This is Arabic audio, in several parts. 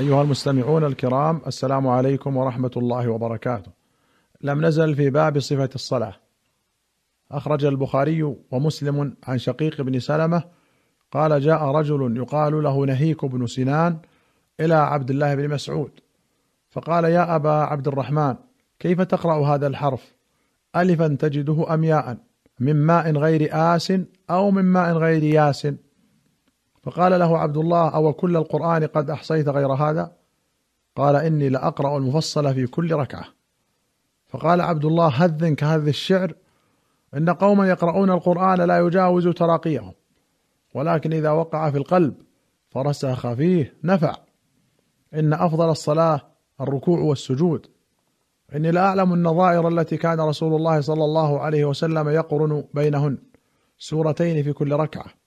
أيها المستمعون الكرام السلام عليكم ورحمة الله وبركاته. لم نزل في باب صفة الصلاة. أخرج البخاري ومسلم عن شقيق بن سلمة قال جاء رجل يقال له نهيك بن سنان إلى عبد الله بن مسعود فقال يا أبا عبد الرحمن كيف تقرأ هذا الحرف؟ ألفا تجده أم ياء من ماء غير آس أو من ماء غير ياس فقال له عبد الله أو كل القرآن قد أحصيت غير هذا؟ قال إني لأقرأ المفصل في كل ركعة. فقال عبد الله هذ كهذ الشعر إن قوما يقرؤون القرآن لا يجاوز تراقيهم ولكن إذا وقع في القلب فرسخ فيه نفع. إن أفضل الصلاة الركوع والسجود. إني لأعلم النظائر التي كان رسول الله صلى الله عليه وسلم يقرن بينهن سورتين في كل ركعة.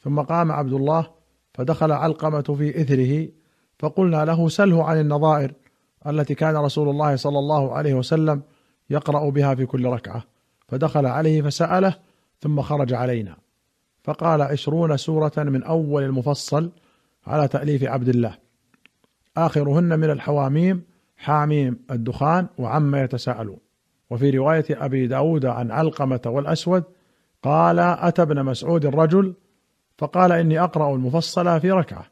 ثم قام عبد الله فدخل علقمة في إثره فقلنا له سله عن النظائر التي كان رسول الله صلى الله عليه وسلم يقرأ بها في كل ركعة. فدخل عليه فسأله ثم خرج علينا. فقال عشرون سورة من أول المفصل على تأليف عبد الله. آخرهن من الحواميم حاميم الدخان وعما يتساءلون. وفي رواية أبي داود عن علقمة والأسود قال أتى ابن مسعود الرجل فقال إني أقرأ المفصل في ركعة.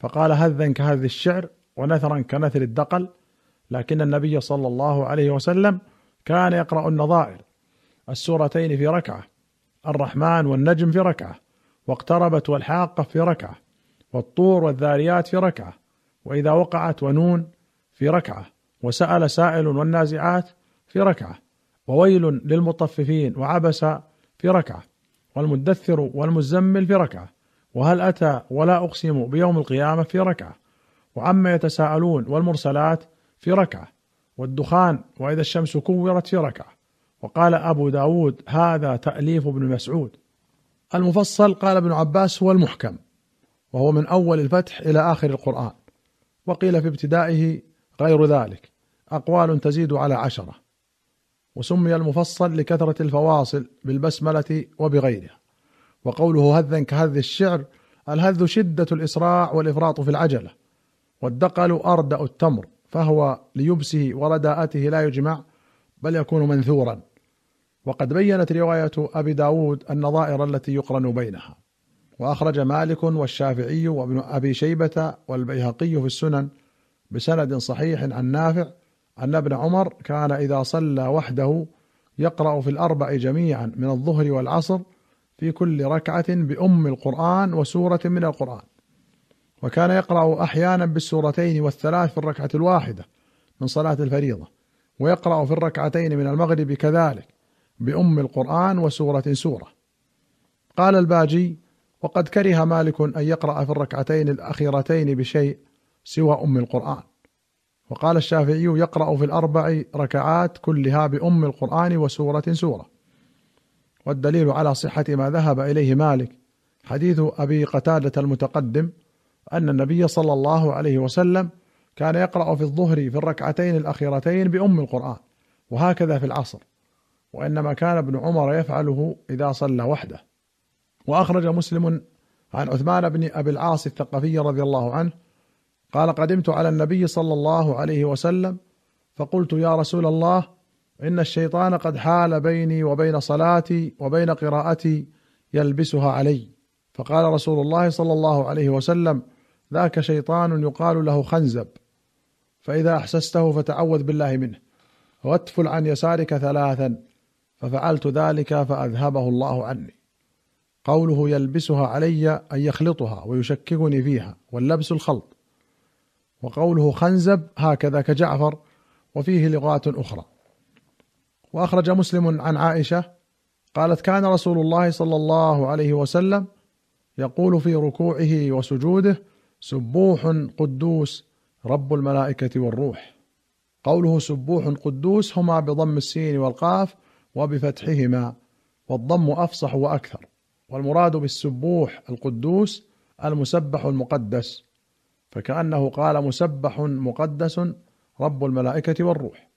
فقال هذا كهذ الشعر ونثرا كنثر الدقل لكن النبي صلى الله عليه وسلم كان يقرأ النظائر السورتين في ركعة الرحمن والنجم في ركعة واقتربت والحاقة في ركعة والطور والذاريات في ركعة وإذا وقعت ونون في ركعة وسأل سائل والنازعات في ركعة وويل للمطففين وعبس في ركعة. والمدثر والمزمل في ركعة وهل أتى ولا أقسم بيوم القيامة في ركعة وعما يتساءلون والمرسلات في ركعة والدخان وإذا الشمس كورت في ركعة. وقال أبو داود هذا تأليف ابن مسعود. المفصل قال ابن عباس هو المحكم وهو من أول الفتح إلى آخر القرآن وقيل في ابتدائه غير ذلك أقوال تزيد على عشرة. وسمي المفصل لكثرة الفواصل بالبسملة وبغيرها. وقوله هذا كهذ الشعر الهذ شدة الإسراع والإفراط في العجلة والدقل أردأ التمر فهو ليبسه ورداءته لا يجمع بل يكون منثورا. وقد بينت رواية أبي داود النظائر التي يقرن بينها. وأخرج مالك والشافعي وابن أبي شيبة والبيهقي في السنن بسند صحيح عن نافع أن ابن عمر كان إذا صلى وحده يقرأ في الأربع جميعا من الظهر والعصر في كل ركعة بأم القرآن وسورة من القرآن. وكان يقرأ أحيانا بالسورتين والثلاث في الركعة الواحدة من صلاة الفريضة ويقرأ في الركعتين من المغرب كذلك بأم القرآن وسورة سورة. قال الباجي وقد كره مالك أن يقرأ في الركعتين الأخيرتين بشيء سوى أم القرآن. وقال الشافعي يقرأ في الأربع ركعات كلها بأم القرآن وسورة سورة. والدليل على صحة ما ذهب إليه مالك حديث أبي قتادة المتقدم أن النبي صلى الله عليه وسلم كان يقرأ في الظهر في الركعتين الأخيرتين بأم القرآن وهكذا في العصر وإنما كان ابن عمر يفعله إذا صلى وحده. وأخرج مسلم عن عثمان بن أبي العاص الثقفي رضي الله عنه قال قدمت على النبي صلى الله عليه وسلم فقلت يا رسول الله إن الشيطان قد حال بيني وبين صلاتي وبين قراءتي يلبسها علي. فقال رسول الله صلى الله عليه وسلم ذاك شيطان يقال له خنزب فإذا أحسسته فتعوذ بالله منه. واتفل عن يسارك ثلاثا ففعلت ذلك فأذهبه الله عني. قوله يلبسها علي ان يخلطها ويشككني فيها واللبس الخلط. وقوله خنزب هكذا كجعفر وفيه لغات أخرى. وأخرج مسلم عن عائشة قالت كان رسول الله صلى الله عليه وسلم يقول في ركوعه وسجوده سبوح قدوس رب الملائكة والروح قوله سبوح قدوس هما بضم السين والقاف وبفتحهما والضم أفصح وأكثر. والمراد بالسبوح القدوس المسبح المقدس. فكأنه قال مسبح مقدس رب الملائكة والروح.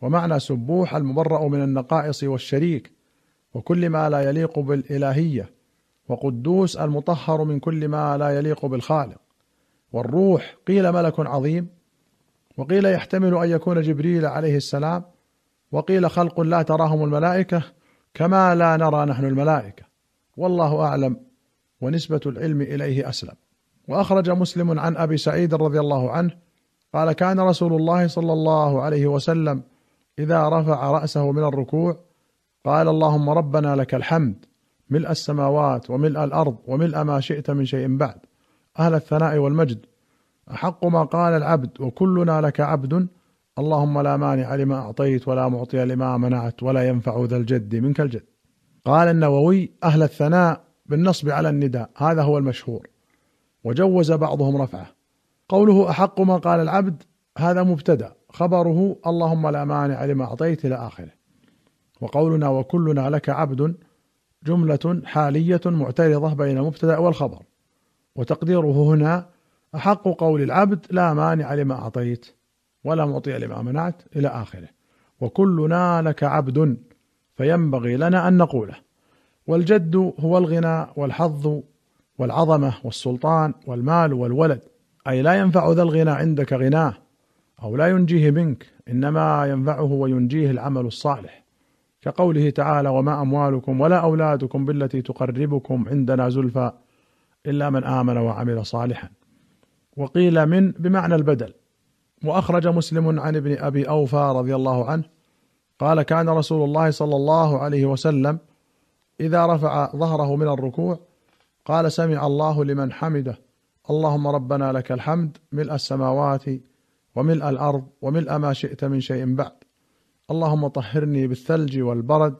ومعنى سبوح المبرأ من النقائص والشريك وكل ما لا يليق بالإلهية وقدوس المطهر من كل ما لا يليق بالخالق. والروح قيل ملك عظيم وقيل يحتمل أن يكون جبريل عليه السلام وقيل خلق لا تراهم الملائكة كما لا نرى نحن الملائكة. والله أعلم ونسبة العلم إليه أسلم. وأخرج مسلم عن أبي سعيد رضي الله عنه قال كان رسول الله صلى الله عليه وسلم إذا رفع رأسه من الركوع قال اللهم ربنا لك الحمد ملء السماوات وملء الأرض وملء ما شئت من شيء بعد أهل الثناء والمجد أحق ما قال العبد وكلنا لك عبد اللهم لا مانع لما أعطيت ولا معطي لما منعت ولا ينفع ذا الجد منك الجد. قال النووي أهل الثناء بالنصب على النداء هذا هو المشهور. وجوز بعضهم رفعه. قوله أحق ما قال العبد هذا مبتدأ. خبره اللهم لا مانع لما أعطيت إلى آخره. وقولنا وكلنا لك عبد جملة حالية معترضة بين المبتدا والخبر. وتقديره هنا أحق قول العبد لا مانع لما أعطيت ولا معطي لما منعت إلى آخره. وكلنا لك عبد فينبغي لنا أن نقوله. والجد هو الغنى والحظ والعظمة والسلطان والمال والولد. أي لا ينفع ذا الغنى عندك غناه أو لا ينجيه منك إنما ينفعه وينجيه العمل الصالح. كقوله تعالى وما أموالكم ولا أولادكم بالتي تقربكم عندنا زلفى إلا من آمن وعمل صالحا. وقيل من بمعنى البدل. وأخرج مسلم عن ابن أبي أوفى رضي الله عنه قال كان رسول الله صلى الله عليه وسلم إذا رفع ظهره من الركوع قال سمع الله لمن حمده. اللهم ربنا لك الحمد ملء السماوات وملء الأرض وملء ما شئت من شيء بعد. اللهم طهرني بالثلج والبرد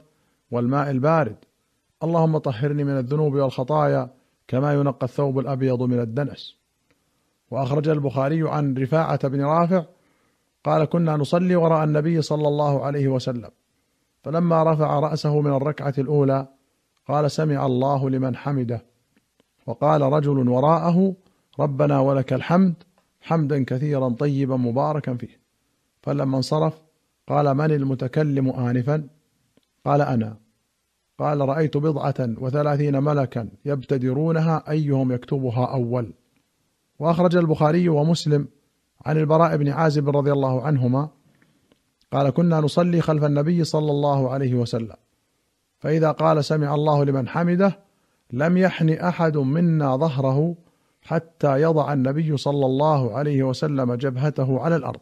والماء البارد. اللهم طهرني من الذنوب والخطايا كما ينقى الثوب الأبيض من الدنس. وأخرج البخاري عن رفاعة بن رافع قال كنا نصلي وراء النبي صلى الله عليه وسلم. فلما رفع رأسه من الركعة الأولى قال سمع الله لمن حمده. وقال رجل وراءه ربنا ولك الحمد حمدا كثيرا طيبا مباركا فيه. فلما انصرف قال من المتكلم آنفا؟ قال أنا. قال رأيت بضعة وثلاثين ملكا يبتدرونها أيهم يكتبها أول؟ وأخرج البخاري ومسلم عن البراء بن عازب رضي الله عنهما قال كنا نصلي خلف النبي صلى الله عليه وسلم فإذا قال سمع الله لمن حمده لم يحن أحد منا ظهره حتى يضع النبي صلى الله عليه وسلم جبهته على الأرض.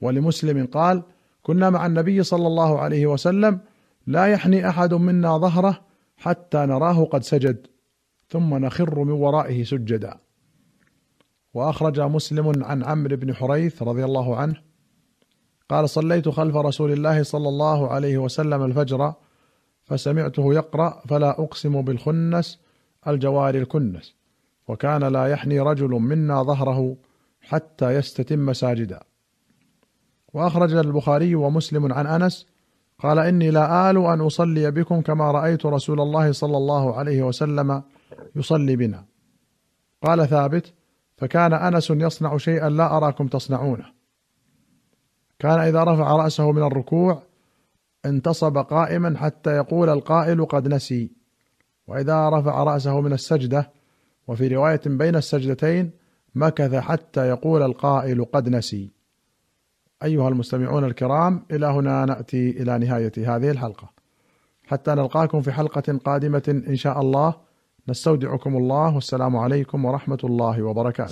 ولمسلم قال كنا مع النبي صلى الله عليه وسلم لا يحني أحد منا ظهره حتى نراه قد سجد ثم نخر من ورائه سجدا. وأخرج مسلم عن عمرو بن حريث رضي الله عنه قال صليت خلف رسول الله صلى الله عليه وسلم الفجر فسمعته يقرأ فلا أقسم بالخنس الجوار الكنس وكان لا يحني رجل منا ظهره حتى يستتم ساجدا. وأخرج البخاري ومسلم عن أنس قال إني لا آل أن أصلي بكم كما رأيت رسول الله صلى الله عليه وسلم يصلي بنا. قال ثابت فكان أنس يصنع شيئا لا أراكم تصنعونه. كان إذا رفع رأسه من الركوع انتصب قائما حتى يقول القائل قد نسي. وإذا رفع رأسه من السجدة وفي رواية بين السجدتين مكث حتى يقول القائل قد نسي. أيها المستمعون الكرام إلى هنا نأتي إلى نهاية هذه الحلقة. حتى نلقاكم في حلقة قادمة إن شاء الله. نستودعكم الله والسلام عليكم ورحمة الله وبركاته.